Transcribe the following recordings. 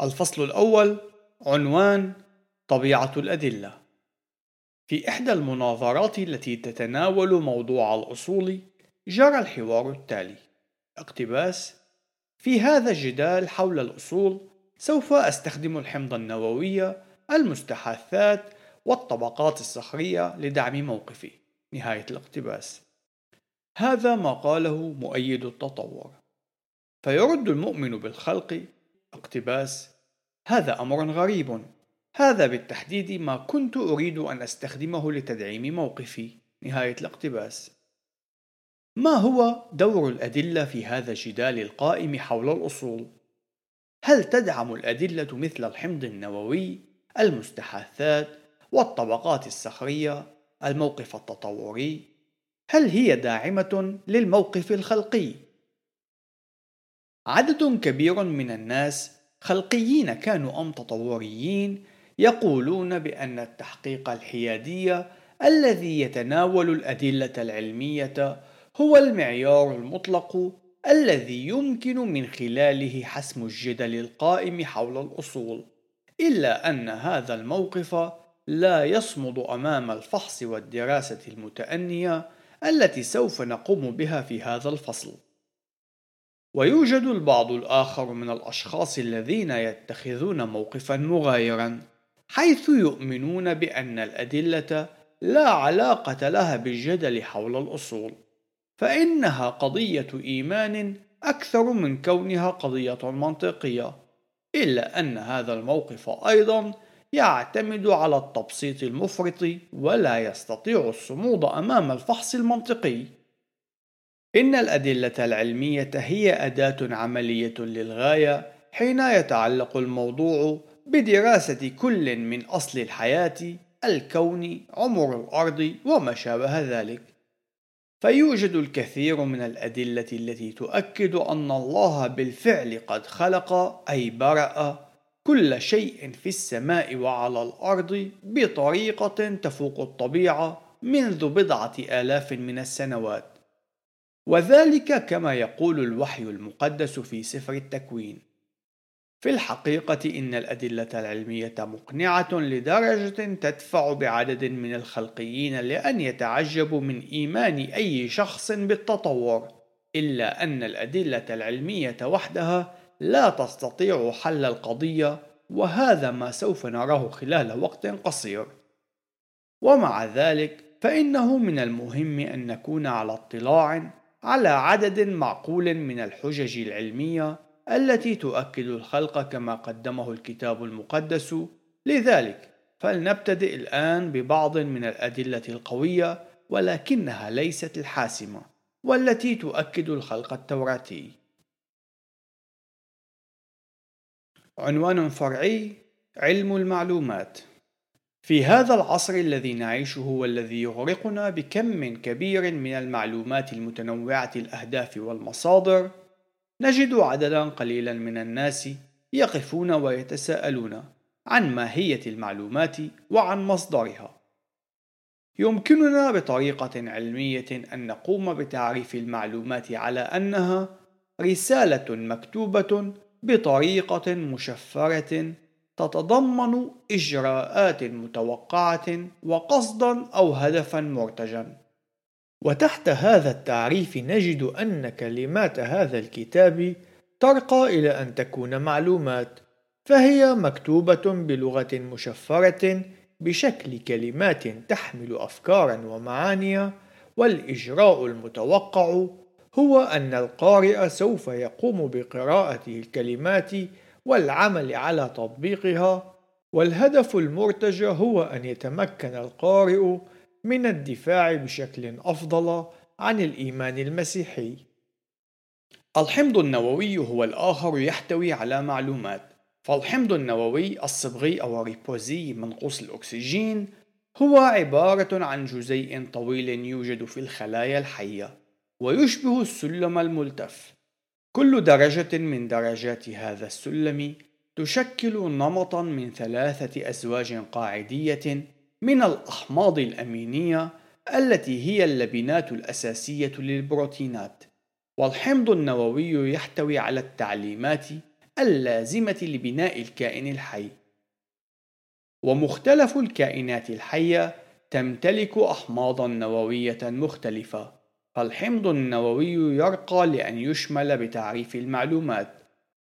الفصل الأول عنوان طبيعة الأدلة. في إحدى المناظرات التي تتناول موضوع الأصول جرى الحوار التالي اقتباس في هذا الجدال حول الأصول سوف أستخدم الحمض النووي المستحاثات والطبقات الصخرية لدعم موقفي. نهاية الاقتباس. هذا ما قاله مؤيد التطور. فيرد المؤمن بالخلق اقتباس هذا أمر غريب هذا بالتحديد ما كنت أريد أن أستخدمه لتدعيم موقفي نهاية الاقتباس ما هو دور الأدلة في هذا الجدال القائم حول الأصول؟ هل تدعم الأدلة مثل الحمض النووي، المستحاثات، والطبقات الصخرية الموقف التطوري؟ هل هي داعمة للموقف الخلقي؟ عدد كبير من الناس خلقيين كانوا أم تطوريين يقولون بأن التحقيق الحيادي الذي يتناول الأدلة العلمية هو المعيار المطلق الذي يمكن من خلاله حسم الجدل القائم حول الأصول، إلا أن هذا الموقف لا يصمد أمام الفحص والدراسة المتأنية التي سوف نقوم بها في هذا الفصل. ويوجد البعض الآخر من الأشخاص الذين يتخذون موقفا مغايرا حيث يؤمنون بأن الأدلة لا علاقة لها بالجدل حول الأصول فإنها قضية إيمان أكثر من كونها قضية منطقية إلا أن هذا الموقف أيضا يعتمد على التبسيط المفرط ولا يستطيع الصمود أمام الفحص المنطقي. إن الأدلة العلمية هي أداة عملية للغاية حين يتعلق الموضوع بدراسة كل من أصل الحياة، الكون، عمر الأرض وما شابه ذلك. فيوجد الكثير من الأدلة التي تؤكد أن الله بالفعل قد خلق أي برأ كل شيء في السماء وعلى الأرض بطريقة تفوق الطبيعة منذ بضعة آلاف من السنوات. وذلك كما يقول الوحي المقدس في سفر التكوين في الحقيقة إن الأدلة العلمية مقنعة لدرجة تدفع بعدد من الخلقيين لأن يتعجبوا من إيمان أي شخص بالتطور، إلا أن الأدلة العلمية وحدها لا تستطيع حل القضية، وهذا ما سوف نراه خلال وقت قصير. ومع ذلك، فإنه من المهم أن نكون على اطلاع على عدد معقول من الحجج العلمية التي تؤكد الخلق كما قدمه الكتاب المقدس. لذلك فلنبتدئ الآن ببعض من الأدلة القوية ولكنها ليست الحاسمة والتي تؤكد الخلق التوراتي. عنوان فرعي علم المعلومات. في هذا العصر الذي نعيشه والذي يغرقنا بكم كبير من المعلومات المتنوعة الأهداف والمصادر نجد عددا قليلا من الناس يقفون ويتساءلون عن ماهية المعلومات وعن مصدرها. يمكننا بطريقة علمية أن نقوم بتعريف المعلومات على أنها رسالة مكتوبة بطريقة مشفرة تتضمن إجراءات متوقعة وقصدا أو هدفا مرتجا. وتحت هذا التعريف نجد أن كلمات هذا الكتاب ترقى إلى أن تكون معلومات، فهي مكتوبة بلغة مشفرة بشكل كلمات تحمل أفكارا ومعاني، والإجراء المتوقع هو أن القارئ سوف يقوم بقراءة الكلمات والعمل على تطبيقها، والهدف المرتجى هو أن يتمكن القارئ من الدفاع بشكل أفضل عن الإيمان المسيحي. الحمض النووي هو الآخر يحتوي على معلومات، فالحمض النووي الصبغي أو الريبوزي منقوص الأكسجين هو عبارة عن جزيء طويل يوجد في الخلايا الحية، ويشبه السلم الملتف. كل درجة من درجات هذا السلم تشكل نمطا من ثلاثة أزواج قاعدية من الأحماض الأمينية التي هي اللبنات الأساسية للبروتينات، والحمض النووي يحتوي على التعليمات اللازمة لبناء الكائن الحي. ومختلف الكائنات الحية تمتلك أحماضا نووية مختلفة. فالحمض النووي يرقى لأن يشمل بتعريف المعلومات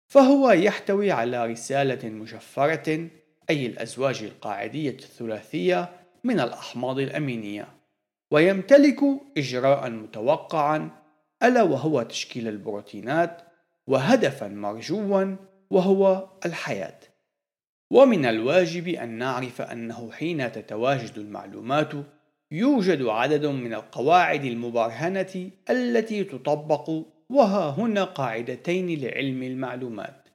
فهو يحتوي على رسالة مشفرة أي الأزواج القاعدية الثلاثية من الأحماض الأمينية ويمتلك إجراء متوقعا ألا وهو تشكيل البروتينات وهدفا مرجوا وهو الحياة. ومن الواجب أن نعرف أنه حين تتواجد المعلومات يوجد عدد من القواعد المبرهنة التي تطبق وها هنا قاعدتين لعلم المعلومات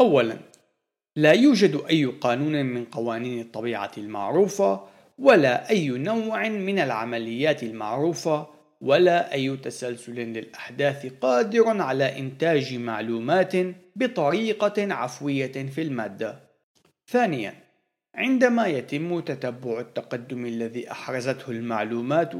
أولا لا يوجد أي قانون من قوانين الطبيعة المعروفة ولا أي نوع من العمليات المعروفة ولا أي تسلسل للأحداث قادر على إنتاج معلومات بطريقة عفوية في المادة. ثانياً، عندما يتم تتبع التقدم الذي أحرزته المعلومات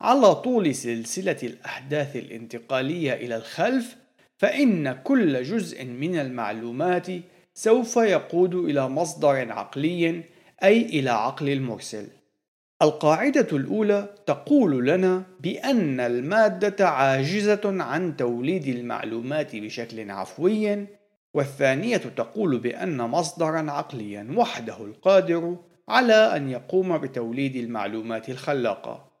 على طول سلسلة الأحداث الانتقالية إلى الخلف، فإن كل جزء من المعلومات سوف يقود إلى مصدر عقلي أي إلى عقل المرسل. القاعدة الأولى تقول لنا بأن المادة عاجزة عن توليد المعلومات بشكل عفوي، والثانية تقول بأن مصدرا عقليا وحده القادر على أن يقوم بتوليد المعلومات الخلاقة.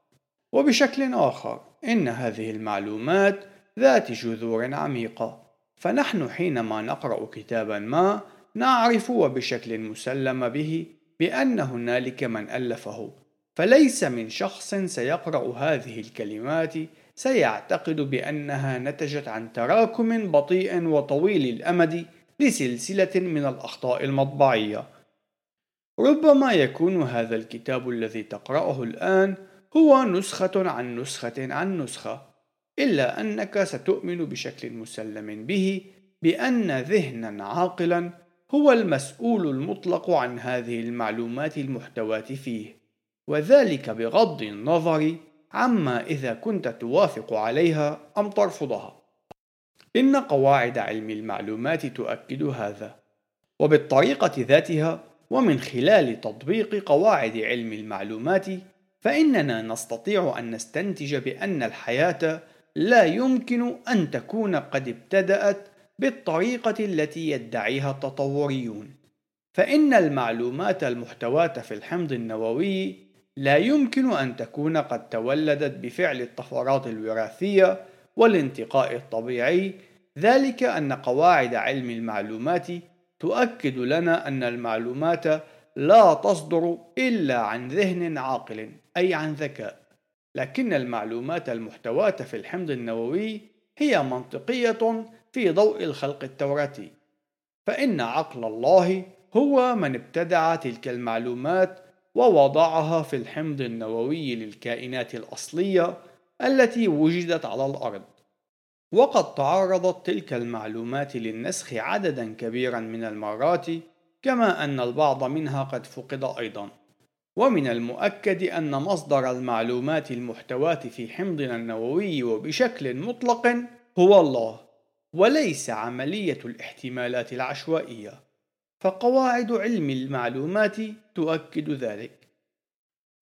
وبشكل آخر، إن هذه المعلومات ذات جذور عميقة، فنحن حينما نقرأ كتابا ما نعرف وبشكل مسلم به بأن هنالك من ألفه فليس من شخص سيقرأ هذه الكلمات سيعتقد بأنها نتجت عن تراكم بطيء وطويل الأمد لسلسلة من الأخطاء المطبعية. ربما يكون هذا الكتاب الذي تقرأه الآن هو نسخة عن نسخة عن نسخة، إلا أنك ستؤمن بشكل مسلم به بأن ذهنا عاقلا هو المسؤول المطلق عن هذه المعلومات المحتواة فيه. وذلك بغض النظر عما إذا كنت توافق عليها أم ترفضها. إن قواعد علم المعلومات تؤكد هذا، وبالطريقة ذاتها ومن خلال تطبيق قواعد علم المعلومات فإننا نستطيع أن نستنتج بأن الحياة لا يمكن أن تكون قد ابتدأت بالطريقة التي يدعيها التطوريون، فإن المعلومات المحتواة في الحمض النووي لا يمكن أن تكون قد تولدت بفعل الطفرات الوراثية والانتقاء الطبيعي. ذلك أن قواعد علم المعلومات تؤكد لنا أن المعلومات لا تصدر إلا عن ذهن عاقل أي عن ذكاء. لكن المعلومات المحتواة في الحمض النووي هي منطقية في ضوء الخلق التوراتي. فإن عقل الله هو من ابتدع تلك المعلومات ووضعها في الحمض النووي للكائنات الأصلية التي وجدت على الأرض. وقد تعرضت تلك المعلومات للنسخ عددا كبيرا من المرات كما أن البعض منها قد فقد أيضا. ومن المؤكد أن مصدر المعلومات المحتواة في حمضنا النووي وبشكل مطلق هو الله وليس عملية الاحتمالات العشوائية. فقواعد علم المعلومات تؤكد ذلك.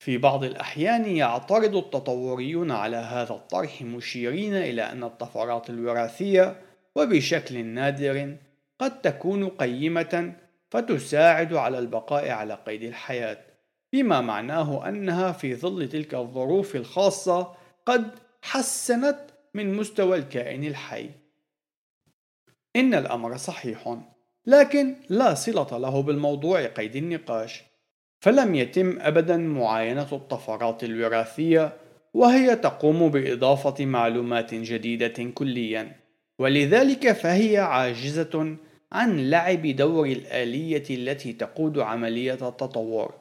في بعض الأحيان يعترض التطوريون على هذا الطرح مشيرين إلى أن الطفرات الوراثية وبشكل نادر قد تكون قيمة فتساعد على البقاء على قيد الحياة بما معناه أنها في ظل تلك الظروف الخاصة قد حسنت من مستوى الكائن الحي. إن الأمر صحيح لكن لا صلة له بالموضوع قيد النقاش. فلم يتم أبدا معاينة الطفرات الوراثية وهي تقوم بإضافة معلومات جديدة كليا. ولذلك فهي عاجزة عن لعب دور الآلية التي تقود عملية التطور.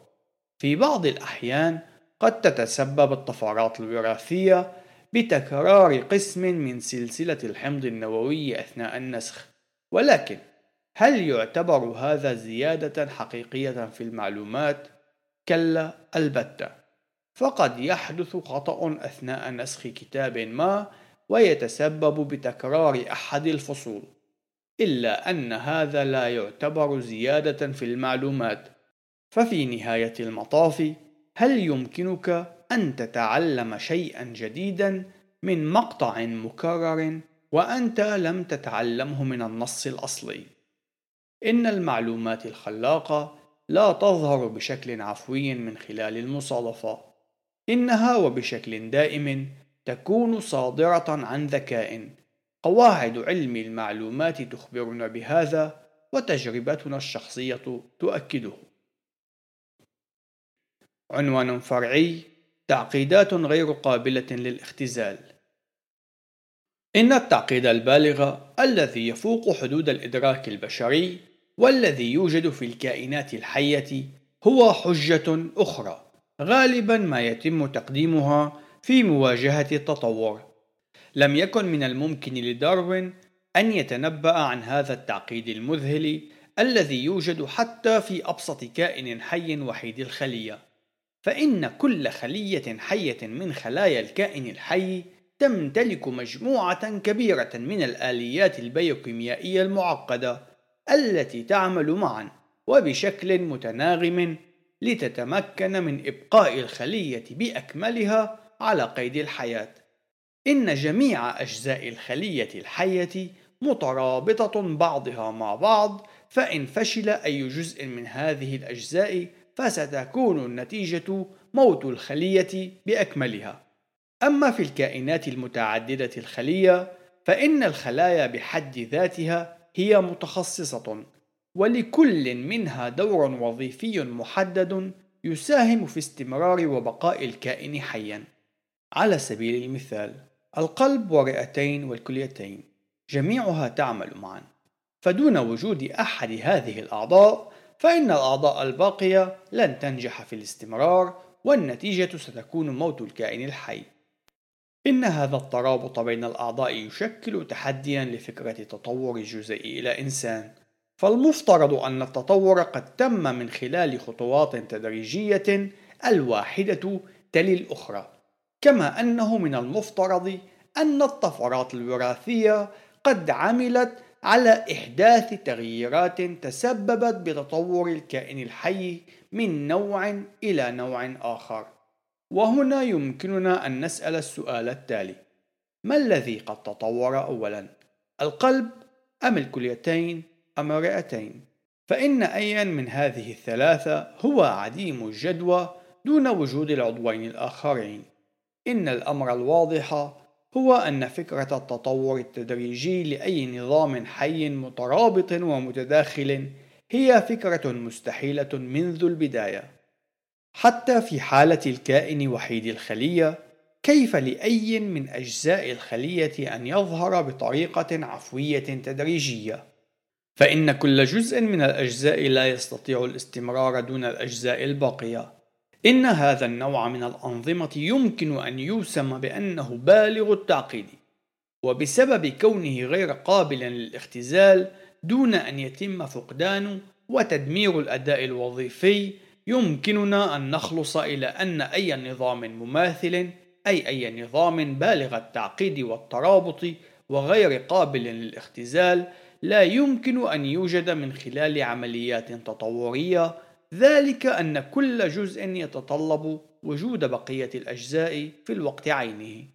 في بعض الأحيان قد تتسبب الطفرات الوراثية بتكرار قسم من سلسلة الحمض النووي أثناء النسخ. ولكن هل يعتبر هذا زيادة حقيقية في المعلومات؟ كلا البتة. فقد يحدث خطأ أثناء نسخ كتاب ما ويتسبب بتكرار أحد الفصول إلا أن هذا لا يعتبر زيادة في المعلومات. ففي نهاية المطاف هل يمكنك أن تتعلم شيئا جديدا من مقطع مكرر وأنت لم تتعلمه من النص الأصلي؟ إن المعلومات الخلاقة لا تظهر بشكل عفوي من خلال المصادفة. إنها وبشكل دائم تكون صادرة عن ذكاء. قواعد علم المعلومات تخبرنا بهذا وتجربتنا الشخصية تؤكده. عنوان فرعي تعقيدات غير قابلة للاختزال. إن التعقيد البالغ الذي يفوق حدود الإدراك البشري والذي يوجد في الكائنات الحية هو حجة أخرى غالبا ما يتم تقديمها في مواجهة التطور. لم يكن من الممكن لداروين أن يتنبأ عن هذا التعقيد المذهل الذي يوجد حتى في أبسط كائن حي وحيد الخلية. فإن كل خلية حية من خلايا الكائن الحي تمتلك مجموعة كبيرة من الآليات البيوكيميائية المعقدة. التي تعمل معا وبشكل متناغم لتتمكن من إبقاء الخلية بأكملها على قيد الحياة. إن جميع أجزاء الخلية الحية مترابطة بعضها مع بعض، فإن فشل أي جزء من هذه الأجزاء فستكون النتيجة موت الخلية بأكملها. أما في الكائنات المتعددة الخلية، فإن الخلايا بحد ذاتها هي متخصصة، ولكل منها دور وظيفي محدد يساهم في استمرار وبقاء الكائن حيا. على سبيل المثال، القلب والرئتين والكليتين جميعها تعمل معا، فدون وجود أحد هذه الأعضاء فإن الأعضاء الباقية لن تنجح في الاستمرار والنتيجة ستكون موت الكائن الحي. إن هذا الترابط بين الأعضاء يشكل تحديا لفكرة تطور الجزيء إلى إنسان. فالمفترض أن التطور قد تم من خلال خطوات تدريجية الواحدة تلي الأخرى كما أنه من المفترض أن الطفرات الوراثية قد عملت على إحداث تغييرات تسببت بتطور الكائن الحي من نوع إلى نوع آخر. وهنا يمكننا أن نسأل السؤال التالي. ما الذي قد تطور أولا؟ القلب أم الكليتين أم الرئتين؟ فإن أيا من هذه الثلاثة هو عديم الجدوى دون وجود العضوين الآخرين. إن الأمر الواضح هو أن فكرة التطور التدريجي لأي نظام حي مترابط ومتداخل هي فكرة مستحيلة منذ البداية. حتى في حالة الكائن وحيد الخلية كيف لأي من أجزاء الخلية أن يظهر بطريقة عفوية تدريجية؟ فإن كل جزء من الأجزاء لا يستطيع الاستمرار دون الأجزاء الباقية. إن هذا النوع من الأنظمة يمكن أن يوسم بأنه بالغ التعقيد، وبسبب كونه غير قابل للاختزال دون أن يتم فقدان وتدمير الأداء الوظيفي يمكننا أن نخلص إلى أن أي نظام مماثل أي أي نظام بالغ التعقيد والترابط وغير قابل للاختزال لا يمكن أن يوجد من خلال عمليات تطورية ذلك أن كل جزء يتطلب وجود بقية الأجزاء في الوقت عينه.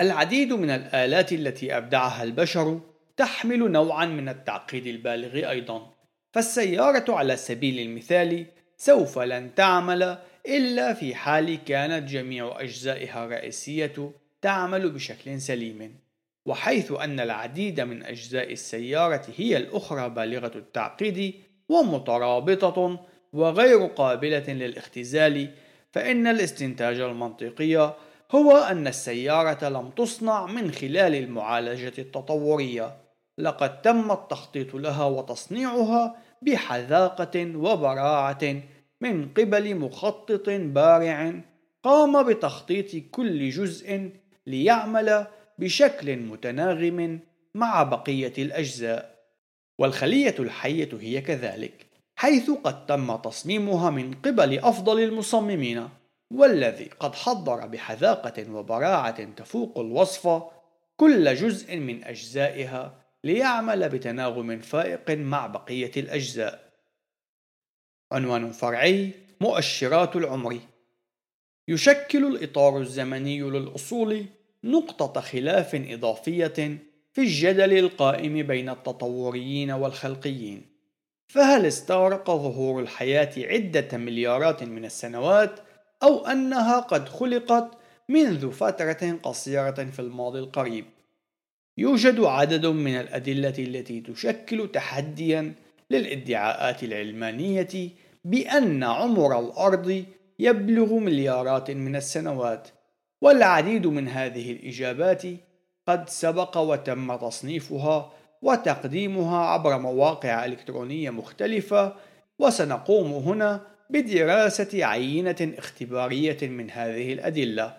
العديد من الآلات التي أبدعها البشر تحمل نوعا من التعقيد البالغ أيضا، فالسيارة على سبيل المثال سوف لن تعمل إلا في حال كانت جميع أجزائها الرئيسية تعمل بشكل سليم وحيث أن العديد من أجزاء السيارة هي الأخرى بالغة التعقيد ومترابطة وغير قابلة للاختزال فإن الاستنتاج المنطقي هو أن السيارة لم تصنع من خلال المعالجة التطورية. لقد تم التخطيط لها وتصنيعها بحذاقة وبراعة من قبل مخطط بارع قام بتخطيط كل جزء ليعمل بشكل متناغم مع بقية الأجزاء. والخلية الحية هي كذلك حيث قد تم تصميمها من قبل أفضل المصممين والذي قد حضر بحذاقة وبراعة تفوق الوصف كل جزء من أجزائها ليعمل بتناغم فائق مع بقية الأجزاء. عنوان فرعي مؤشرات العمر. يشكل الإطار الزمني للأصول نقطة خلاف إضافية في الجدل القائم بين التطوريين والخلقيين. فهل استغرق ظهور الحياة عدة مليارات من السنوات أو أنها قد خلقت منذ فترة قصيرة في الماضي القريب؟ يوجد عدد من الأدلة التي تشكل تحديا للادعاءات العلمانية بأن عمر الأرض يبلغ مليارات من السنوات والعديد من هذه الإجابات قد سبق وتم تصنيفها وتقديمها عبر مواقع إلكترونية مختلفة وسنقوم هنا بدراسة عينة اختبارية من هذه الأدلة.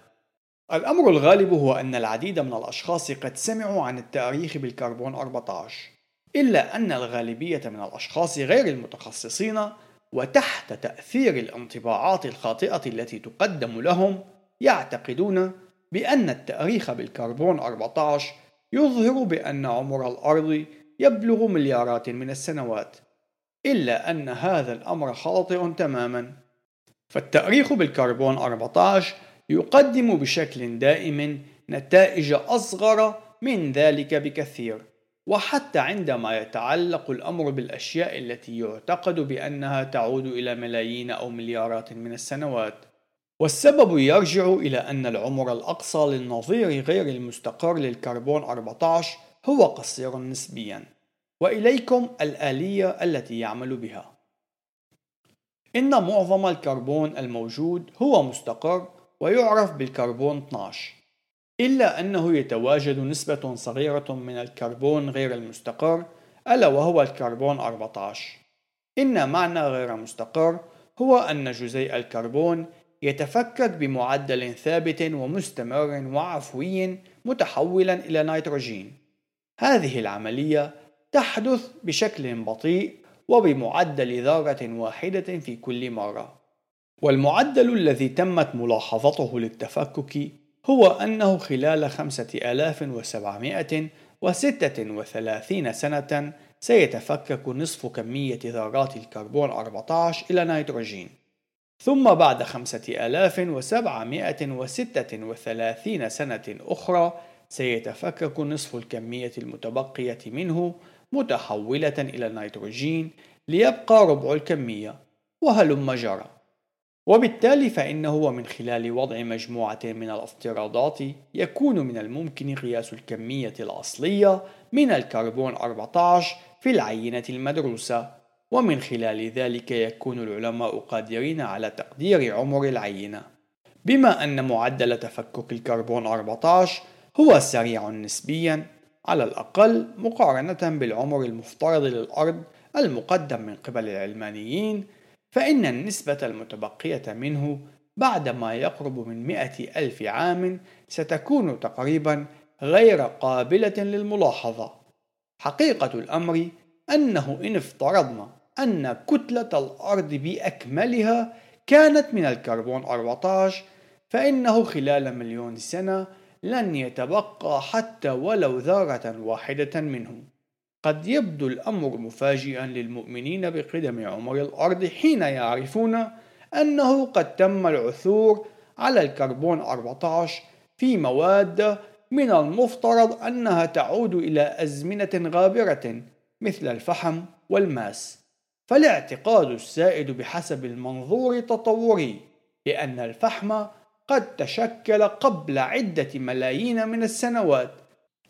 الأمر الغالب هو أن العديد من الأشخاص قد سمعوا عن التاريخ بالكربون 14 إلا أن الغالبية من الأشخاص غير المتخصصين وتحت تأثير الانطباعات الخاطئة التي تقدم لهم يعتقدون بأن التاريخ بالكربون 14 يظهر بأن عمر الأرض يبلغ مليارات من السنوات إلا أن هذا الأمر خاطئ تماما. فالتاريخ بالكربون 14 يقدم بشكل دائم نتائج أصغر من ذلك بكثير وحتى عندما يتعلق الأمر بالأشياء التي يعتقد بأنها تعود إلى ملايين أو مليارات من السنوات. والسبب يرجع إلى أن العمر الأقصى للنظير غير المستقر للكربون 14 هو قصير نسبيا وإليكم الآلية التي يعمل بها. إن معظم الكربون الموجود هو مستقر ويعرف بالكربون 12 إلا أنه يتواجد نسبة صغيرة من الكربون غير المستقر ألا وهو الكربون 14 إن معنى غير مستقر هو أن جزيء الكربون يتفكك بمعدل ثابت ومستمر وعفوي متحولا إلى نيتروجين. هذه العملية تحدث بشكل بطيء وبمعدل ذرة واحدة في كل مرة. والمعدل الذي تمت ملاحظته للتفكك هو أنه خلال خمسة آلاف وسبعمائة وستة وثلاثين سنة سيتفكك نصف كمية ذرات الكربون 14 إلى نيتروجين. ثم بعد خمسة آلاف وسبعمائة وستة وثلاثين سنة أخرى سيتفكك نصف الكمية المتبقية منه متحولة إلى النيتروجين ليبقى ربع الكمية وهلم جرى. وبالتالي فإنه ومن خلال وضع مجموعة من الافتراضات يكون من الممكن قياس الكمية الأصلية من الكربون 14 في العينة المدروسة. ومن خلال ذلك يكون العلماء قادرين على تقدير عمر العينة. بما أن معدل تفكك الكربون 14 هو سريع نسبيا على الأقل مقارنة بالعمر المفترض للأرض المقدم من قبل العلمانيين فإن النسبة المتبقية منه بعد ما يقرب من مئة ألف عام ستكون تقريبا غير قابلة للملاحظة. حقيقة الأمر أنه إن افترضنا أن كتلة الأرض بأكملها كانت من الكربون 14 فإنه خلال مليون سنة لن يتبقى حتى ولو ذرة واحدة منه. قد يبدو الأمر مفاجئا للمؤمنين بقدم عمر الأرض حين يعرفون أنه قد تم العثور على الكربون 14 في مواد من المفترض أنها تعود إلى أزمنة غابرة مثل الفحم والماس. فالاعتقاد السائد بحسب المنظور التطوري بأن الفحم قد تشكل قبل عدة ملايين من السنوات.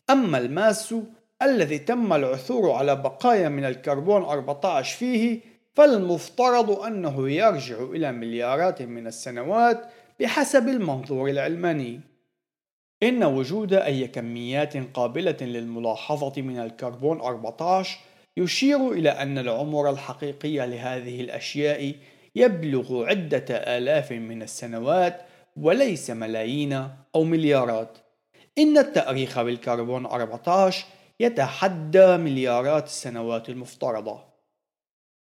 أما الماس الذي تم العثور على بقايا من الكربون 14 فيه فالمفترض أنه يرجع إلى مليارات من السنوات بحسب المنظور العلماني. إن وجود أي كميات قابلة للملاحظة من الكربون 14 يشير إلى أن العمر الحقيقي لهذه الأشياء يبلغ عدة آلاف من السنوات وليس ملايين أو مليارات. إن التأريخ بالكربون 14 يتحدى مليارات السنوات المفترضة.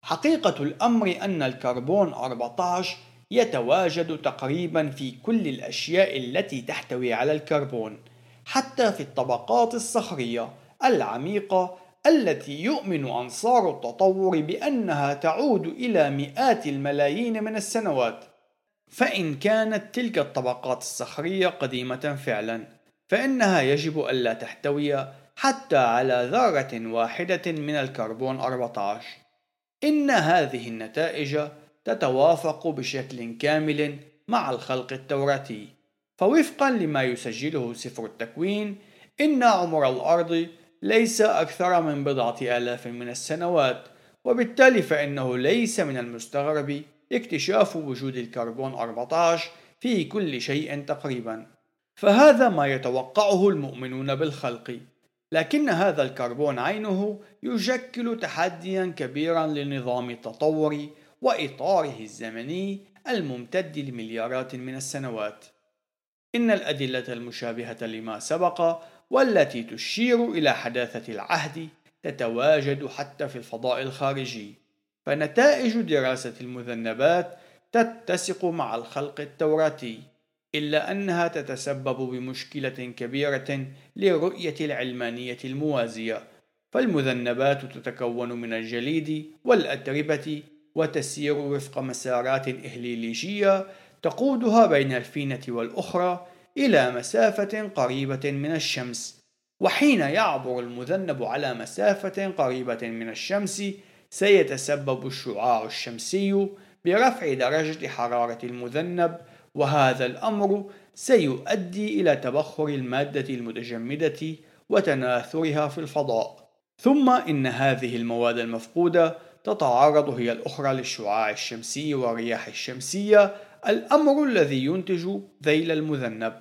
حقيقة الأمر أن الكربون 14 يتواجد تقريبا في كل الأشياء التي تحتوي على الكربون حتى في الطبقات الصخرية العميقة التي يؤمن أنصار التطور بأنها تعود إلى مئات الملايين من السنوات. فإن كانت تلك الطبقات الصخرية قديمة فعلا فإنها يجب ألا تحتوي حتى على ذرة واحدة من الكربون 14 إن هذه النتائج تتوافق بشكل كامل مع الخلق التوراتي. فوفقا لما يسجله سفر التكوين إن عمر الأرض ليس أكثر من بضعة آلاف من السنوات وبالتالي فإنه ليس من المستغرب اكتشاف وجود الكربون 14 في كل شيء تقريبا. فهذا ما يتوقعه المؤمنون بالخلق. لكن هذا الكربون عينه يشكل تحديا كبيرا لنظام التطور وإطاره الزمني الممتد لمليارات من السنوات. إن الأدلة المشابهة لما سبق والتي تشير إلى حداثة العهد تتواجد حتى في الفضاء الخارجي فنتائج دراسة المذنبات تتسق مع الخلق التوراتي. إلا أنها تتسبب بمشكلة كبيرة لرؤية العلمانية الموازية فالمذنبات تتكون من الجليد والأتربة وتسير وفق مسارات إهليليشية تقودها بين الفينة والأخرى إلى مسافة قريبة من الشمس وحين يعبر المذنب على مسافة قريبة من الشمس سيتسبب الشعاع الشمسي برفع درجة حرارة المذنب وهذا الأمر سيؤدي إلى تبخر المادة المتجمدة وتناثرها في الفضاء. ثم إن هذه المواد المفقودة تتعرض هي الأخرى للشعاع الشمسي والرياح الشمسية الأمر الذي ينتج ذيل المذنب.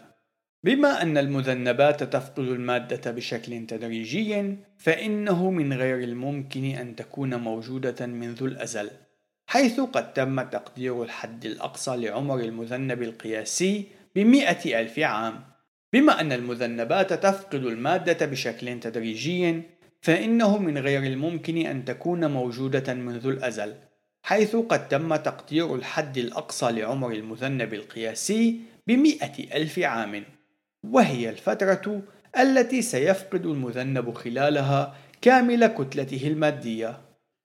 بما أن المذنبات تفقد المادة بشكل تدريجي فإنه من غير الممكن أن تكون موجودة منذ الأزل. حيث قد تم تقدير الحد الأقصى لعمر المذنب القياسي بمئة ألف عام. بما أن المذنبات تفقد المادة بشكل تدريجي فإنه من غير الممكن أن تكون موجودة منذ الأزل حيث قد تم تقدير الحد الأقصى لعمر المذنب القياسي بمئة ألف عام. وهي الفترة التي سيفقد المذنب خلالها كامل كتلته المادية.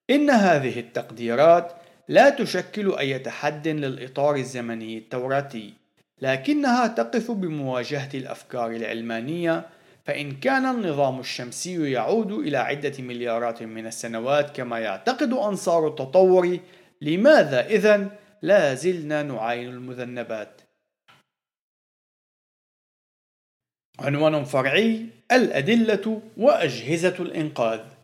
إن هذه التقديرات لا تشكل أي تحد للإطار الزمني التوراتي لكنها تقف بمواجهة الأفكار العلمانية فإن كان النظام الشمسي يعود إلى عدة مليارات من السنوات كما يعتقد أنصار التطور لماذا إذا لا زلنا نعاين المذنبات؟ عنوان فرعي الأدلة وأجهزة الإنقاذ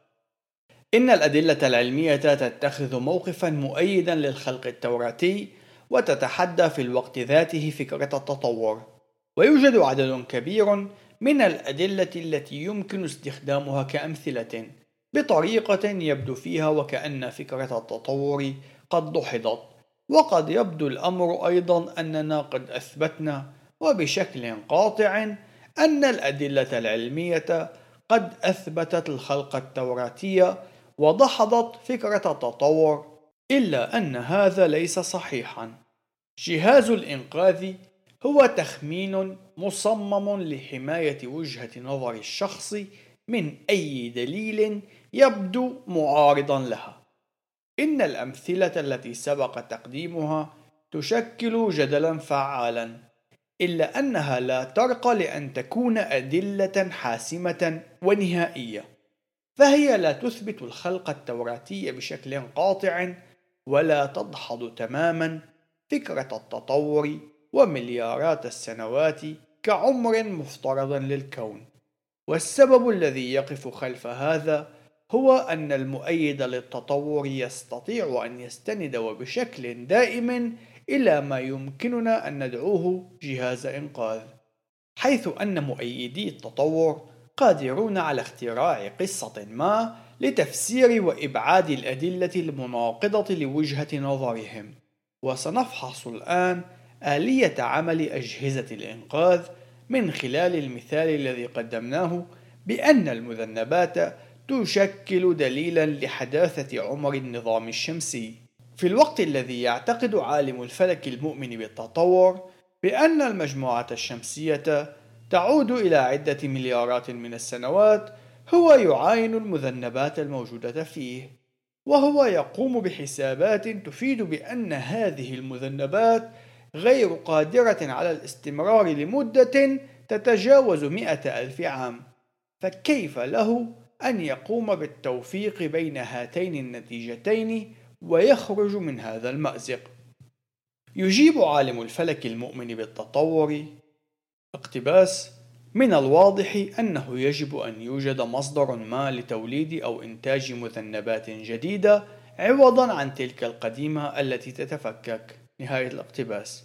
إن الأدلة العلمية تتخذ موقفا مؤيدا للخلق التوراتي وتتحدى في الوقت ذاته فكرة التطور. ويوجد عدد كبير من الأدلة التي يمكن استخدامها كأمثلة بطريقة يبدو فيها وكأن فكرة التطور قد دحضت وقد يبدو الأمر أيضا أننا قد أثبتنا وبشكل قاطع أن الأدلة العلمية قد أثبتت الخلق التوراتي ودحضت فكرة التطور إلا أن هذا ليس صحيحا جهاز الإنقاذ هو تخمين مصمم لحماية وجهة نظر الشخص من أي دليل يبدو معارضا لها. إن الأمثلة التي سبق تقديمها تشكل جدلا فعالا، إلا أنها لا ترقى لأن تكون أدلة حاسمة ونهائية، فهي لا تثبت الخلق التوراتي بشكل قاطع، ولا تدحض تماما فكرة التطور ومليارات السنوات كعمر مفترض للكون. والسبب الذي يقف خلف هذا هو أن المؤيد للتطور يستطيع أن يستند وبشكل دائم إلى ما يمكننا أن ندعوه جهاز إنقاذ حيث أن مؤيدي التطور قادرون على اختراع قصة ما لتفسير وإبعاد الأدلة المناقضة لوجهة نظرهم. وسنفحص الآن آلية عمل أجهزة الإنقاذ من خلال المثال الذي قدمناه بأن المذنبات تشكل دليلا لحداثة عمر النظام الشمسي. في الوقت الذي يعتقد عالم الفلك المؤمن بالتطور بأن المجموعة الشمسية تعود إلى عدة مليارات من السنوات هو يعاين المذنبات الموجودة فيه وهو يقوم بحسابات تفيد بأن هذه المذنبات غير قادرة على الاستمرار لمدة تتجاوز مئة ألف عام. فكيف له أن يقوم بالتوفيق بين هاتين النتيجتين ويخرج من هذا المأزق؟ يجيب عالم الفلك المؤمن بالتطور اقتباس من الواضح أنه يجب أن يوجد مصدر ما لتوليد أو إنتاج مذنبات جديدة عوضا عن تلك القديمة التي تتفكك. نهاية الاقتباس.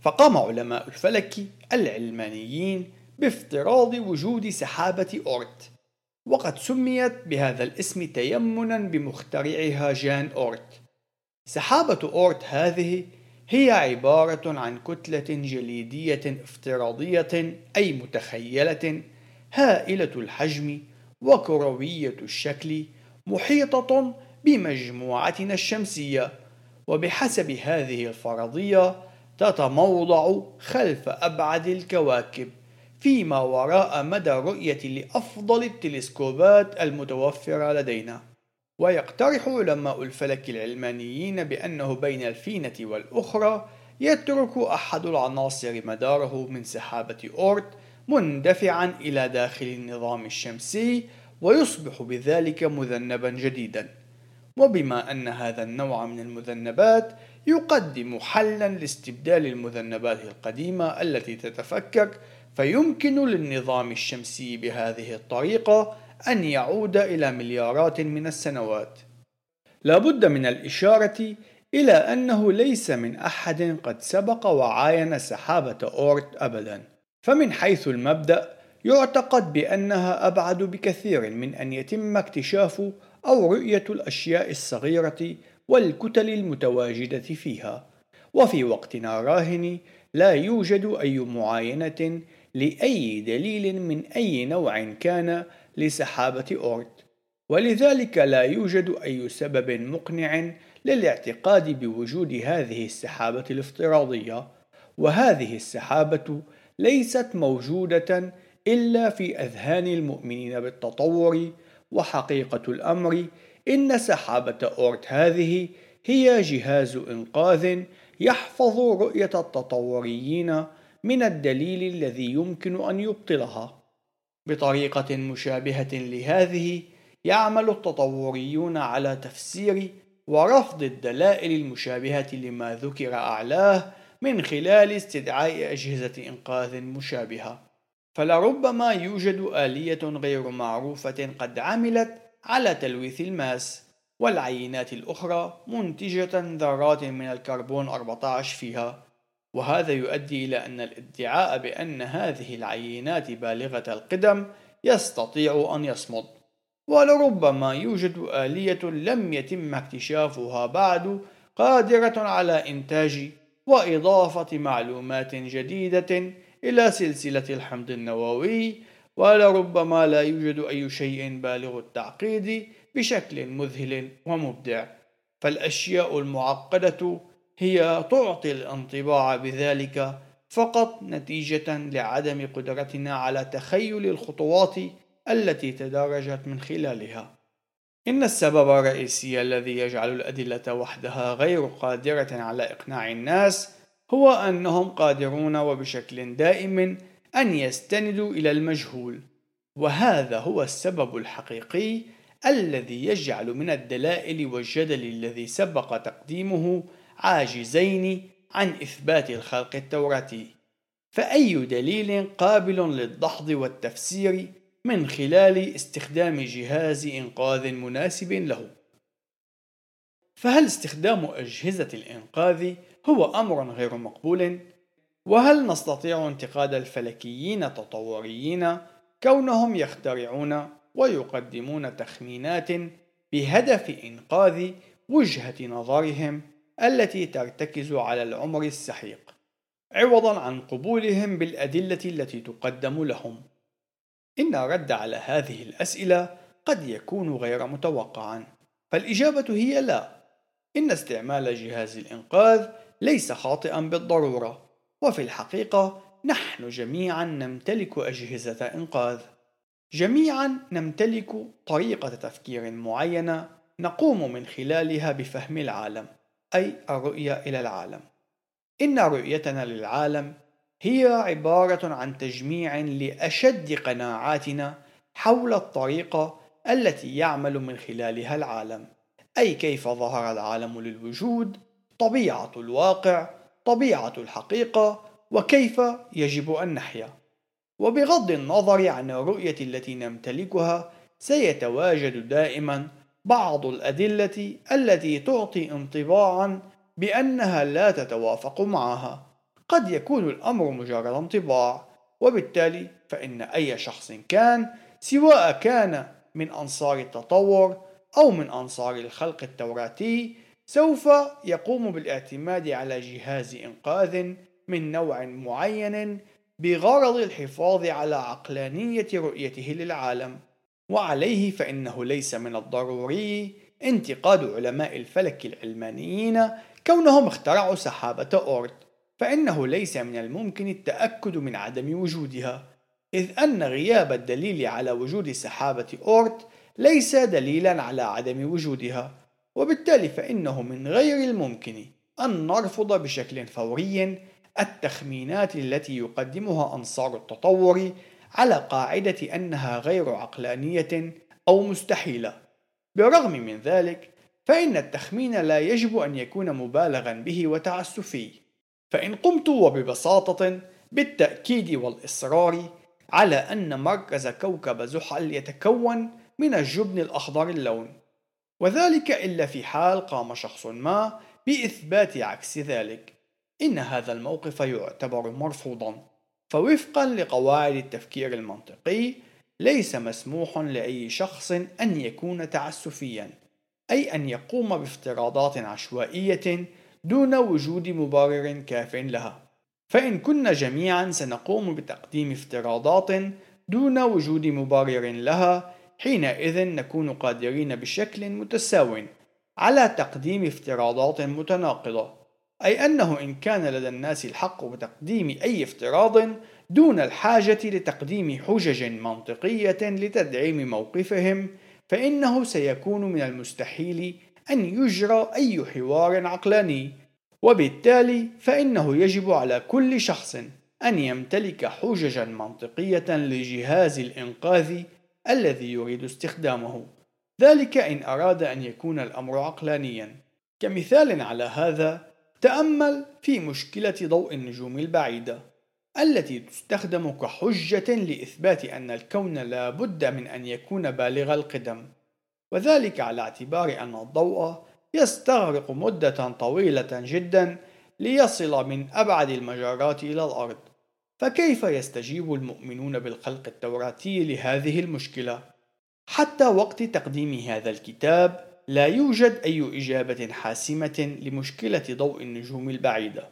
فقام علماء الفلك العلمانيين بافتراض وجود سحابة أورت وقد سميت بهذا الاسم تيمنا بمخترعها جان أورت. سحابة أورت هذه هي عبارة عن كتلة جليدية افتراضية أي متخيلة هائلة الحجم وكروية الشكل محيطة بمجموعتنا الشمسية. وبحسب هذه الفرضية تتموضع خلف أبعد الكواكب فيما وراء مدى الرؤية لأفضل التلسكوبات المتوفرة لدينا. ويقترح علماء الفلك العلمانيين بأنه بين الفينة والأخرى يترك أحد العناصر مداره من سحابة أورت مندفعا إلى داخل النظام الشمسي ويصبح بذلك مذنبا جديدا. وبما أن هذا النوع من المذنبات يقدم حلا لاستبدال المذنبات القديمة التي تتفكك فيمكن للنظام الشمسي بهذه الطريقة أن يعود إلى مليارات من السنوات. لا بد من الإشارة إلى أنه ليس من أحد قد سبق وعاين سحابة أورت أبدا، فمن حيث المبدأ يعتقد بأنها أبعد بكثير من أن يتم اكتشاف أو رؤية الأشياء الصغيرة والكتل المتواجدة فيها، وفي وقتنا راهن لا يوجد أي معاينة لأي دليل من أي نوع كان لسحابة أورت ولذلك لا يوجد أي سبب مقنع للاعتقاد بوجود هذه السحابة الافتراضية. وهذه السحابة ليست موجودة إلا في أذهان المؤمنين بالتطور وحقيقة الأمر. إن سحابة أورت هذه هي جهاز إنقاذ يحفظ رؤية التطوريين من الدليل الذي يمكن أن يبطلها. بطريقة مشابهة لهذه يعمل التطوريون على تفسير ورفض الدلائل المشابهة لما ذكر أعلاه من خلال استدعاء أجهزة إنقاذ مشابهة. فلربما يوجد آلية غير معروفة قد عملت على تلويث الماس والعينات الأخرى منتجة ذرات من الكربون 14 فيها. وهذا يؤدي إلى أن الادعاء بأن هذه العينات بالغة القدم يستطيع أن يصمد. ولربما يوجد آلية لم يتم اكتشافها بعد قادرة على إنتاج وإضافة معلومات جديدة إلى سلسلة الحمض النووي ولربما لا يوجد أي شيء بالغ التعقيد بشكل مذهل ومبدع. فالأشياء المعقدة هي تعطي الانطباع بذلك فقط نتيجة لعدم قدرتنا على تخيل الخطوات التي تدرجت من خلالها. إن السبب الرئيسي الذي يجعل الأدلة وحدها غير قادرة على إقناع الناس هو أنهم قادرون وبشكل دائم أن يستندوا إلى المجهول، وهذا هو السبب الحقيقي الذي يجعل من الدلائل والجدل الذي سبق تقديمه عاجزين عن إثبات الخلق التوراتي فأي دليل قابل للدحض والتفسير من خلال استخدام جهاز إنقاذ مناسب له؟ فهل استخدام أجهزة الإنقاذ هو أمر غير مقبول؟ وهل نستطيع انتقاد الفلكيين التطوريين كونهم يخترعون ويقدمون تخمينات بهدف إنقاذ وجهة نظرهم؟ التي ترتكز على العمر السحيق عوضا عن قبولهم بالأدلة التي تقدم لهم. إن الرد على هذه الأسئلة قد يكون غير متوقعا. فالإجابة هي لا. إن استعمال جهاز الإنقاذ ليس خاطئا بالضرورة. وفي الحقيقة نحن جميعا نمتلك أجهزة إنقاذ. جميعا نمتلك طريقة تفكير معينة نقوم من خلالها بفهم العالم. أي الرؤية إلى العالم. إن رؤيتنا للعالم هي عبارة عن تجميع لأشد قناعاتنا حول الطريقة التي يعمل من خلالها العالم. أي كيف ظهر العالم للوجود طبيعة الواقع طبيعة الحقيقة وكيف يجب أن نحيا. وبغض النظر عن الرؤية التي نمتلكها سيتواجد دائما بعض الأدلة التي تعطي انطباعا بأنها لا تتوافق معها. قد يكون الأمر مجرد انطباع وبالتالي فإن أي شخص كان سواء كان من أنصار التطور أو من أنصار الخلق التوراتي سوف يقوم بالاعتماد على جهاز إنقاذ من نوع معين بغرض الحفاظ على عقلانية رؤيته للعالم. وعليه فإنه ليس من الضروري انتقاد علماء الفلك العلمانيين كونهم اخترعوا سحابة أورت فإنه ليس من الممكن التأكد من عدم وجودها إذ أن غياب الدليل على وجود سحابة أورت ليس دليلا على عدم وجودها وبالتالي فإنه من غير الممكن أن نرفض بشكل فوري التخمينات التي يقدمها أنصار التطور على قاعدة أنها غير عقلانية أو مستحيلة. بالرغم من ذلك فإن التخمين لا يجب أن يكون مبالغا به وتعسفي. فإن قمت وببساطة بالتأكيد والإصرار على أن مركز كوكب زحل يتكون من الجبن الأخضر اللون. وذلك إلا في حال قام شخص ما بإثبات عكس ذلك. إن هذا الموقف يعتبر مرفوضا. فوفقا لقواعد التفكير المنطقي ليس مسموح لأي شخص أن يكون تعسفيا أي أن يقوم بافتراضات عشوائية دون وجود مبرر كاف لها. فإن كنا جميعا سنقوم بتقديم افتراضات دون وجود مبرر لها حينئذ نكون قادرين بشكل متساو على تقديم افتراضات متناقضة. أي أنه إن كان لدى الناس الحق بتقديم أي افتراض دون الحاجة لتقديم حجج منطقية لتدعيم موقفهم فإنه سيكون من المستحيل أن يجرى أي حوار عقلاني. وبالتالي فإنه يجب على كل شخص أن يمتلك حججا منطقية لجهاز الإنقاذ الذي يريد استخدامه. ذلك إن أراد أن يكون الأمر عقلانيا. كمثال على هذا تأمل في مشكلة ضوء النجوم البعيدة التي تستخدم كحجة لإثبات أن الكون لا بد من أن يكون بالغ القدم وذلك على اعتبار أن الضوء يستغرق مدة طويلة جدا ليصل من أبعد المجرات إلى الأرض فكيف يستجيب المؤمنون بالخلق التوراتي لهذه المشكلة؟ حتى وقت تقديم هذا الكتاب لا يوجد أي إجابة حاسمة لمشكلة ضوء النجوم البعيدة.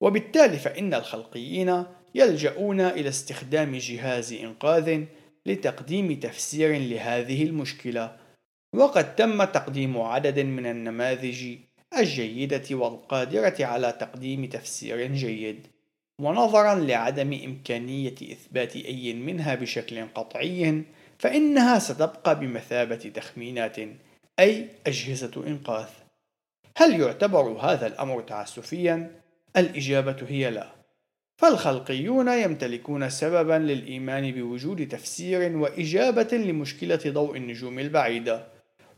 وبالتالي فإن الخلقيين يلجؤون إلى استخدام جهاز إنقاذ لتقديم تفسير لهذه المشكلة. وقد تم تقديم عدد من النماذج الجيدة والقادرة على تقديم تفسير جيد. ونظرا لعدم إمكانية إثبات أي منها بشكل قطعي فإنها ستبقى بمثابة تخمينات أي أجهزة إنقاذ. هل يعتبر هذا الأمر تعسفيا؟ الإجابة هي لا. فالخلقيون يمتلكون سببا للإيمان بوجود تفسير وإجابة لمشكلة ضوء النجوم البعيدة.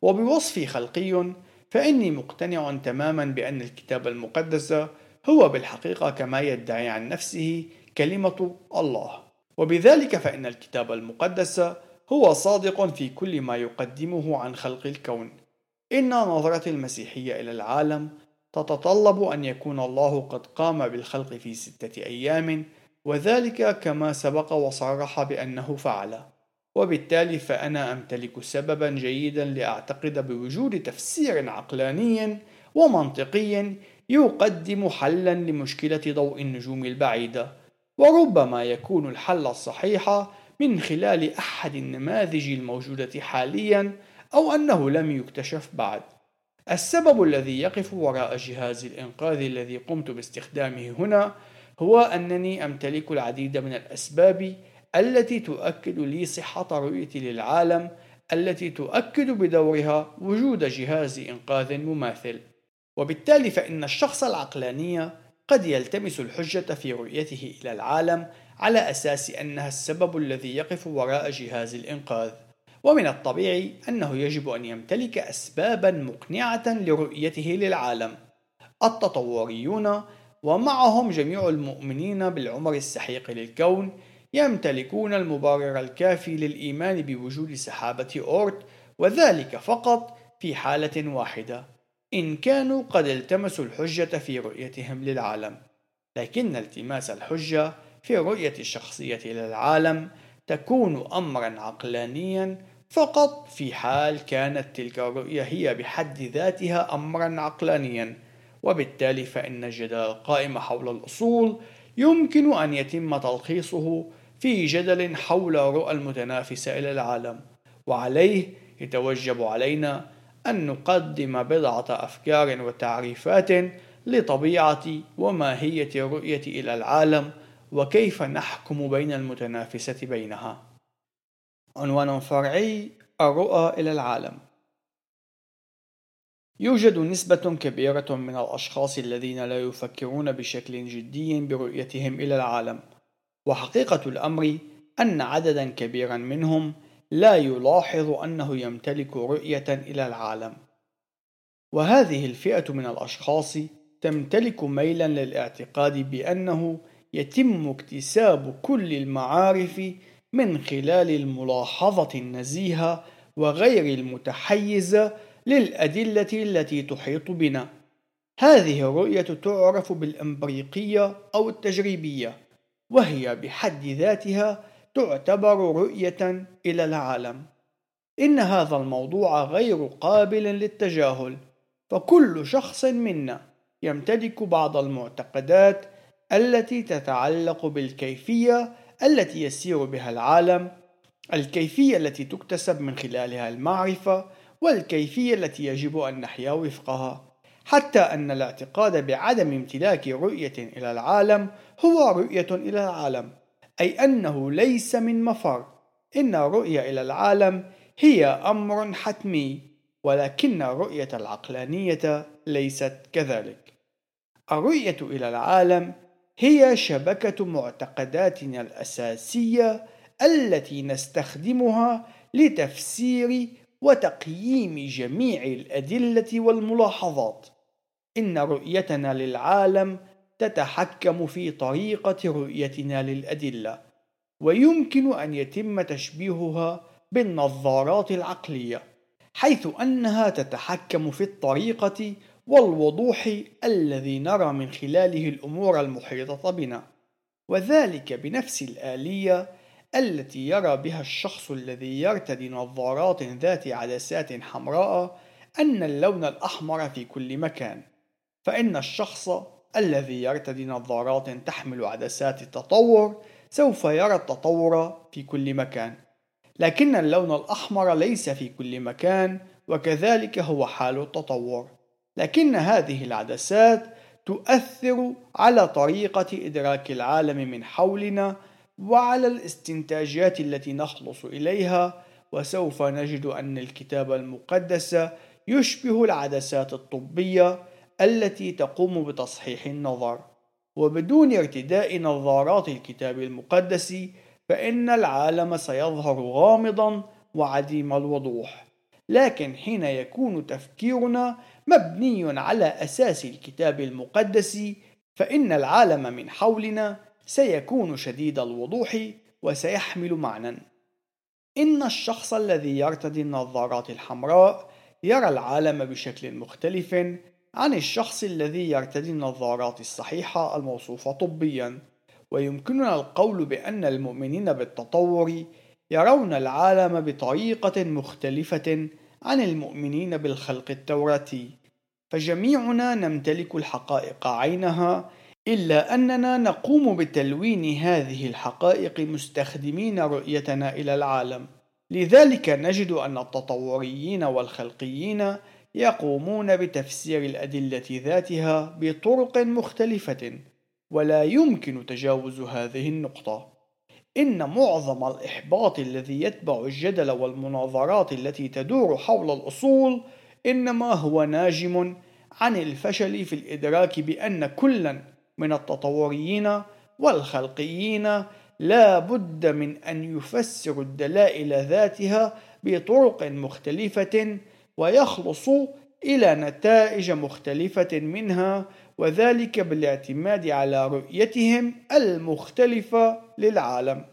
وبوصفي خلقي فإني مقتنع تماما بأن الكتاب المقدس هو بالحقيقة كما يدعي عن نفسه كلمة الله. وبذلك فإن الكتاب المقدس هو صادق في كل ما يقدمه عن خلق الكون. إن نظرة المسيحية إلى العالم تتطلب أن يكون الله قد قام بالخلق في ستة أيام وذلك كما سبق وصرح بأنه فعل. وبالتالي فأنا أمتلك سببا جيدا لأعتقد بوجود تفسير عقلاني ومنطقي يقدم حلا لمشكلة ضوء النجوم البعيدة. وربما يكون الحل الصحيح من خلال أحد النماذج الموجودة حاليا أو أنه لم يكتشف بعد. السبب الذي يقف وراء جهاز الإنقاذ الذي قمت باستخدامه هنا هو أنني أمتلك العديد من الأسباب التي تؤكد لي صحة رؤيتي للعالم التي تؤكد بدورها وجود جهاز إنقاذ مماثل. وبالتالي فإن الشخص العقلاني قد يلتمس الحجة في رؤيته إلى العالم على أساس أنها السبب الذي يقف وراء جهاز الإنقاذ. ومن الطبيعي أنه يجب أن يمتلك أسبابا مقنعة لرؤيته للعالم. التطوريون ومعهم جميع المؤمنين بالعمر السحيق للكون يمتلكون المبرر الكافي للإيمان بوجود سحابة أورت وذلك فقط في حالة واحدة إن كانوا قد التمسوا الحجة في رؤيتهم للعالم. لكن التماس الحجة في رؤية الشخصية للعالم تكون أمرا عقلانيا فقط في حال كانت تلك الرؤية هي بحد ذاتها أمرا عقلانيا. وبالتالي فإن الجدل القائم حول الأصول يمكن أن يتم تلخيصه في جدل حول رؤى المتنافسة إلى العالم. وعليه يتوجب علينا أن نقدم بضعة أفكار وتعريفات لطبيعة وماهية الرؤية إلى العالم وكيف نحكم بين المتنافسة بينها. عنوان فرعي الرؤى إلى العالم يوجد نسبة كبيرة من الأشخاص الذين لا يفكرون بشكل جدي برؤيتهم إلى العالم، وحقيقة الأمر أن عددا كبيرا منهم لا يلاحظ أنه يمتلك رؤية إلى العالم. وهذه الفئة من الأشخاص تمتلك ميلا للاعتقاد بأنه يتم اكتساب كل المعارف من خلال الملاحظة النزيهة وغير المتحيزة للأدلة التي تحيط بنا. هذه الرؤية تعرف بالإمبريقية أو التجريبية، وهي بحد ذاتها تعتبر رؤية إلى العالم. إن هذا الموضوع غير قابل للتجاهل، فكل شخص منا يمتلك بعض المعتقدات التي تتعلق بالكيفية التي يسير بها العالم، الكيفية التي تكتسب من خلالها المعرفة، والكيفية التي يجب أن نحيا وفقها. حتى أن الاعتقاد بعدم امتلاك رؤية إلى العالم هو رؤية إلى العالم، أي أنه ليس من مفر. إن الرؤية إلى العالم هي أمر حتمي، ولكن الرؤية العقلانية ليست كذلك. الرؤية إلى العالم هي شبكة معتقداتنا الأساسية التي نستخدمها لتفسير وتقييم جميع الأدلة والملاحظات. إن رؤيتنا للعالم تتحكم في طريقة رؤيتنا للأدلة، ويمكن أن يتم تشبيهها بالنظارات العقلية، حيث أنها تتحكم في الطريقة والوضوح الذي نرى من خلاله الأمور المحيطة بنا، وذلك بنفس الآلية التي يرى بها الشخص الذي يرتدي نظارات ذات عدسات حمراء أن اللون الأحمر في كل مكان، فإن الشخص الذي يرتدي نظارات تحمل عدسات التطور سوف يرى التطور في كل مكان، لكن اللون الأحمر ليس في كل مكان، وكذلك هو حال التطور. لكن هذه العدسات تؤثر على طريقة إدراك العالم من حولنا وعلى الاستنتاجات التي نخلص إليها وسوف نجد أن الكتاب المقدس يشبه العدسات الطبية التي تقوم بتصحيح النظر. وبدون ارتداء نظارات الكتاب المقدس فإن العالم سيظهر غامضا وعديم الوضوح. لكن حين يكون تفكيرنا مبني على أساس الكتاب المقدس فإن العالم من حولنا سيكون شديد الوضوح وسيحمل معنى. إن الشخص الذي يرتدي النظارات الحمراء يرى العالم بشكل مختلف عن الشخص الذي يرتدي النظارات الصحيحة الموصوفة طبيا. ويمكننا القول بأن المؤمنين بالتطور يرون العالم بطريقة مختلفة عن المؤمنين بالخلق التوراتي. فجميعنا نمتلك الحقائق عينها إلا أننا نقوم بتلوين هذه الحقائق مستخدمين رؤيتنا إلى العالم. لذلك نجد أن التطوريين والخلقيين يقومون بتفسير الأدلة ذاتها بطرق مختلفة ولا يمكن تجاوز هذه النقطة. إن معظم الإحباط الذي يتبع الجدل والمناظرات التي تدور حول الأصول إنما هو ناجم عن الفشل في الإدراك بأن كلا من التطوريين والخلقيين لا بد من أن يفسر الدلائل ذاتها بطرق مختلفة ويخلصوا إلى نتائج مختلفة منها وذلك بالاعتماد على رؤيتهم المختلفة للعالم.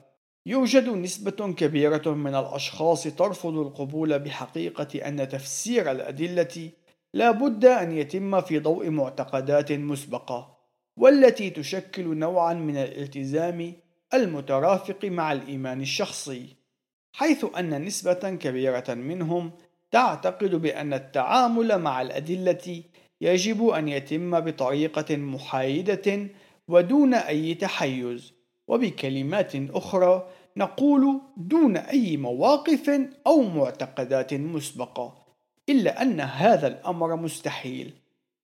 يوجد نسبة كبيرة من الأشخاص ترفض القبول بحقيقة أن تفسير الأدلة لا بد أن يتم في ضوء معتقدات مسبقة، والتي تشكل نوعا من الالتزام المترافق مع الإيمان الشخصي، حيث أن نسبة كبيرة منهم تعتقد بأن التعامل مع الأدلة يجب أن يتم بطريقة محايدة ودون أي تحيز، وبكلمات أخرى نقول دون أي مواقف أو معتقدات مسبقة، إلا أن هذا الأمر مستحيل،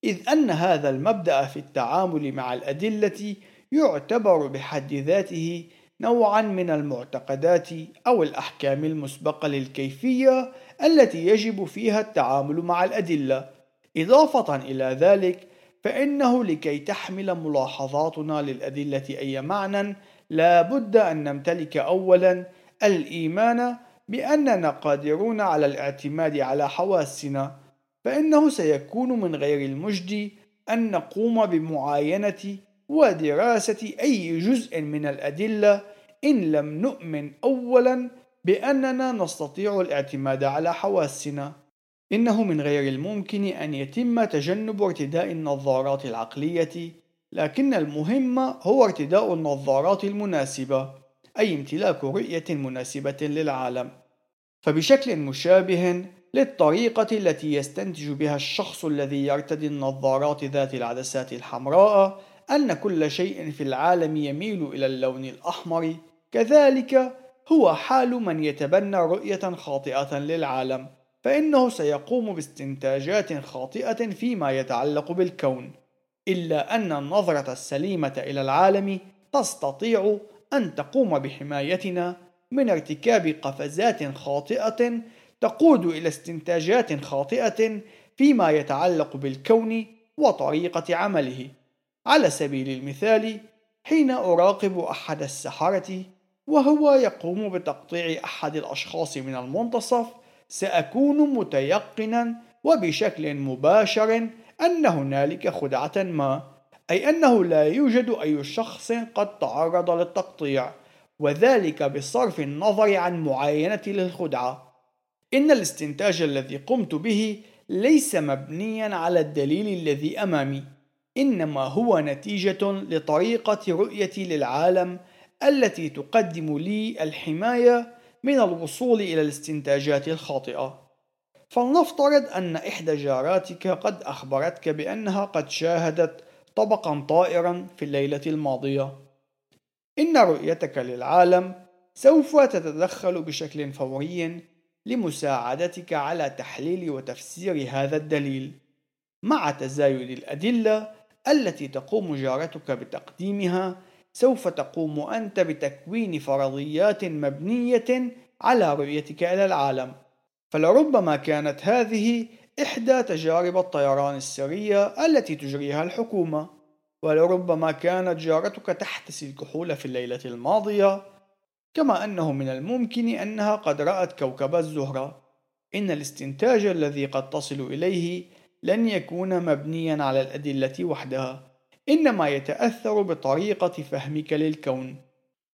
إذ أن هذا المبدأ في التعامل مع الأدلة يعتبر بحد ذاته نوعا من المعتقدات أو الأحكام المسبقة للكيفية التي يجب فيها التعامل مع الأدلة. إضافة إلى ذلك فإنه لكي تحمل ملاحظاتنا للأدلة أي معنى لا بد أن نمتلك أولا الإيمان بأننا قادرون على الاعتماد على حواسنا فإنه سيكون من غير المجدي أن نقوم بمعاينة ودراسة أي جزء من الأدلة إن لم نؤمن أولا بأننا نستطيع الاعتماد على حواسنا. إنه من غير الممكن أن يتم تجنب ارتداء النظارات العقلية لكن المهم هو ارتداء النظارات المناسبة أي امتلاك رؤية مناسبة للعالم. فبشكل مشابه للطريقة التي يستنتج بها الشخص الذي يرتدي النظارات ذات العدسات الحمراء أن كل شيء في العالم يميل إلى اللون الأحمر. كذلك هو حال من يتبنى رؤية خاطئة للعالم. فإنه سيقوم باستنتاجات خاطئة فيما يتعلق بالكون إلا أن النظرة السليمة إلى العالم تستطيع أن تقوم بحمايتنا من ارتكاب قفزات خاطئة تقود إلى استنتاجات خاطئة فيما يتعلق بالكون وطريقة عمله. على سبيل المثال حين أراقب أحد السحرة وهو يقوم بتقطيع أحد الأشخاص من المنتصف سأكون متيقنا وبشكل مباشر أن هنالك خدعة ما أي أنه لا يوجد أي شخص قد تعرض للتقطيع وذلك بصرف النظر عن معاينة للخدعة. إن الاستنتاج الذي قمت به ليس مبنيا على الدليل الذي أمامي إنما هو نتيجة لطريقة رؤيتي للعالم التي تقدم لي الحماية من الوصول إلى الاستنتاجات الخاطئة. فلنفترض أن إحدى جاراتك قد أخبرتك بأنها قد شاهدت طبقا طائرا في الليلة الماضية. إن رؤيتك للعالم سوف تتدخل بشكل فوري لمساعدتك على تحليل وتفسير هذا الدليل مع تزايد الأدلة التي تقوم جارتك بتقديمها سوف تقوم أنت بتكوين فرضيات مبنية على رؤيتك إلى العالم. فلربما كانت هذه إحدى تجارب الطيران السرية التي تجريها الحكومة. ولربما كانت جارتك تحتسي الكحول في الليلة الماضية كما أنه من الممكن أنها قد رأت كوكب الزهرة. إن الاستنتاج الذي قد تصل إليه لن يكون مبنيا على الأدلة وحدها. إنما يتأثر بطريقة فهمك للكون.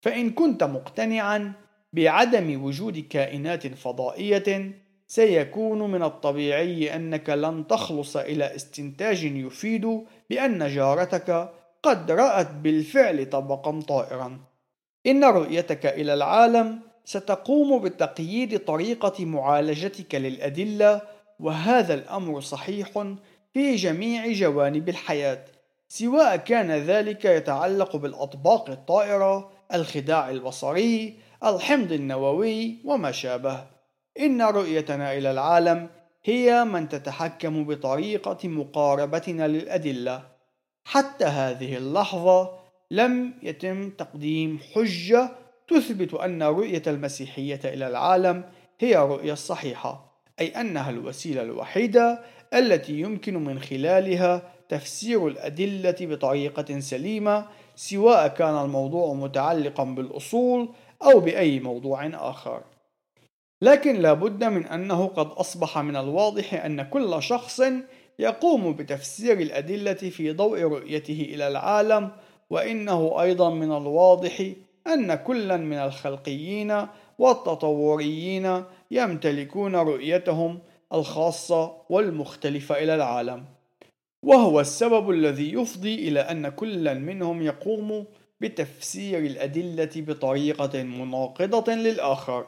فإن كنت مقتنعا بعدم وجود كائنات فضائية سيكون من الطبيعي أنك لن تخلص إلى استنتاج يفيد بأن جارتك قد رأت بالفعل طبقا طائرا. إن رؤيتك إلى العالم ستقوم بتقييد طريقة معالجتك للأدلة وهذا الأمر صحيح في جميع جوانب الحياة. سواء كان ذلك يتعلق بالأطباق الطائرة، الخداع البصري، الحمض النووي وما شابه. إن رؤيتنا إلى العالم هي من تتحكم بطريقة مقاربتنا للأدلة. حتى هذه اللحظة لم يتم تقديم حجة تثبت أن رؤية المسيحية إلى العالم هي الرؤية الصحيحة أي أنها الوسيلة الوحيدة التي يمكن من خلالها تفسير الأدلة بطريقة سليمة سواء كان الموضوع متعلقا بالأصول أو بأي موضوع آخر. لكن لا بد من أنه قد أصبح من الواضح أن كل شخص يقوم بتفسير الأدلة في ضوء رؤيته إلى العالم وإنه أيضا من الواضح أن كلا من الخلقيين والتطوريين يمتلكون رؤيتهم الخاصة والمختلفة إلى العالم. وهو السبب الذي يفضي إلى أن كلا منهم يقوم بتفسير الأدلة بطريقة مناقضة للآخر.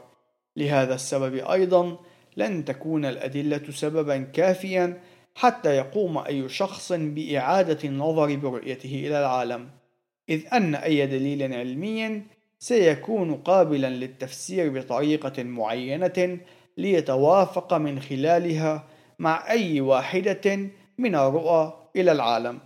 لهذا السبب أيضا لن تكون الأدلة سببا كافيا حتى يقوم أي شخص بإعادة النظر برؤيته إلى العالم إذ أن أي دليل علمي سيكون قابلا للتفسير بطريقة معينة ليتوافق من خلالها مع أي واحدة من الرؤى إلى العالم.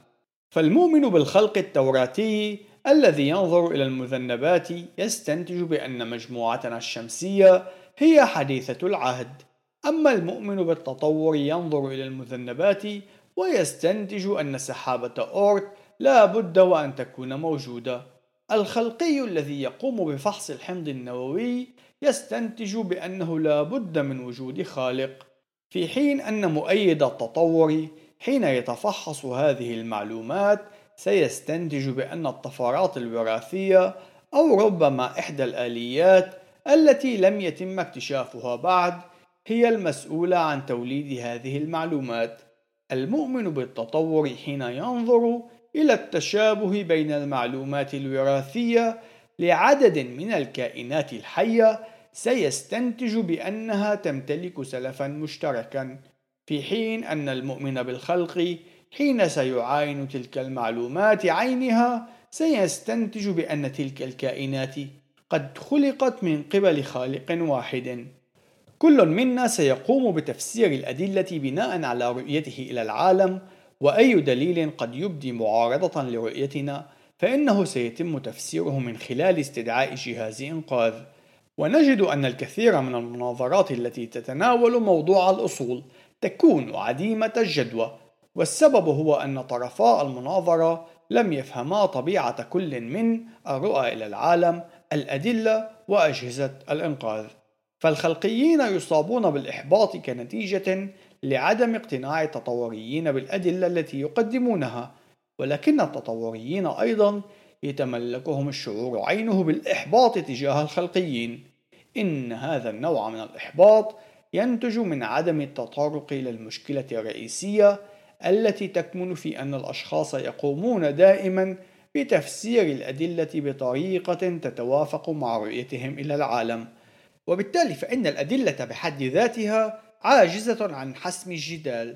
فالمؤمن بالخلق التوراتي الذي ينظر إلى المذنبات يستنتج بأن مجموعتنا الشمسية هي حديثة العهد. أما المؤمن بالتطور ينظر إلى المذنبات ويستنتج أن سحابة أورت لا بد وأن تكون موجودة. الخلقي الذي يقوم بفحص الحمض النووي يستنتج بأنه لا بد من وجود خالق في حين أن مؤيد التطور حين يتفحص هذه المعلومات سيستنتج بأن الطفرات الوراثية أو ربما إحدى الآليات التي لم يتم اكتشافها بعد هي المسؤولة عن توليد هذه المعلومات. المؤمن بالتطور حين ينظر إلى التشابه بين المعلومات الوراثية لعدد من الكائنات الحية سيستنتج بأنها تمتلك سلفا مشتركا في حين أن المؤمن بالخلق حين سيعاين تلك المعلومات عينها سيستنتج بأن تلك الكائنات قد خلقت من قبل خالق واحد. كل منا سيقوم بتفسير الأدلة بناء على رؤيته إلى العالم وأي دليل قد يبدي معارضة لرؤيتنا فإنه سيتم تفسيره من خلال استدعاء جهاز إنقاذ. ونجد أن الكثير من المناظرات التي تتناول موضوع الأصول تكون عديمة الجدوى والسبب هو أن طرفا المناظرة لم يفهما طبيعة كل من الرؤى إلى العالم الأدلة وأجهزة الإنقاذ. فالخلقيين يصابون بالإحباط كنتيجة لعدم اقتناع التطوريين بالأدلة التي يقدمونها ولكن التطوريين أيضا يتملكهم الشعور عينه بالإحباط تجاه الخلقيين. إن هذا النوع من الإحباط ينتج من عدم التطرق إلى المشكلة الرئيسية التي تكمن في أن الأشخاص يقومون دائما بتفسير الأدلة بطريقة تتوافق مع رؤيتهم إلى العالم. وبالتالي فإن الأدلة بحد ذاتها عاجزة عن حسم الجدال.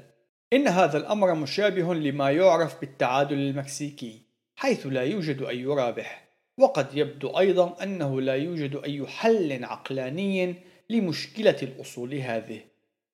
إن هذا الأمر مشابه لما يعرف بالتعادل المكسيكي حيث لا يوجد أي رابح. وقد يبدو أيضا أنه لا يوجد أي حل عقلاني لمشكلة الأصول هذه.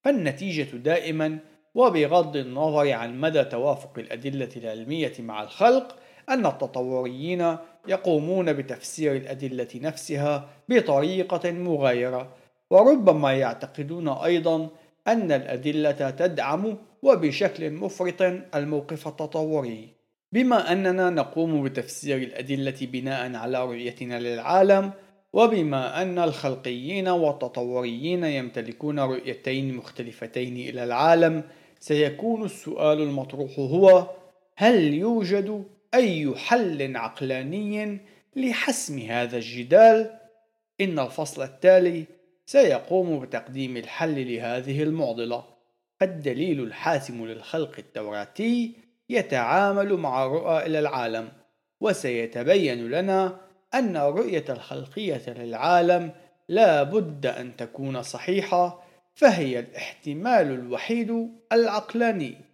فالنتيجة دائما وبغض النظر عن مدى توافق الأدلة العلمية مع الخلق أن التطوريين يقومون بتفسير الأدلة نفسها بطريقة مغايرة وربما يعتقدون أيضا أن الأدلة تدعم وبشكل مفرط الموقف التطوري. بما أننا نقوم بتفسير الأدلة بناء على رؤيتنا للعالم وبما أن الخلقيين والتطوريين يمتلكون رؤيتين مختلفتين إلى العالم سيكون السؤال المطروح هو هل يوجد أي حل عقلاني لحسم هذا الجدال؟ إن الفصل التالي سيقوم بتقديم الحل لهذه المعضلة فالدليل الحاسم للخلق التوراتي يتعامل مع الرؤى إلى العالم وسيتبين لنا أن الرؤية الخلقية للعالم لا بد أن تكون صحيحة فهي الاحتمال الوحيد العقلاني.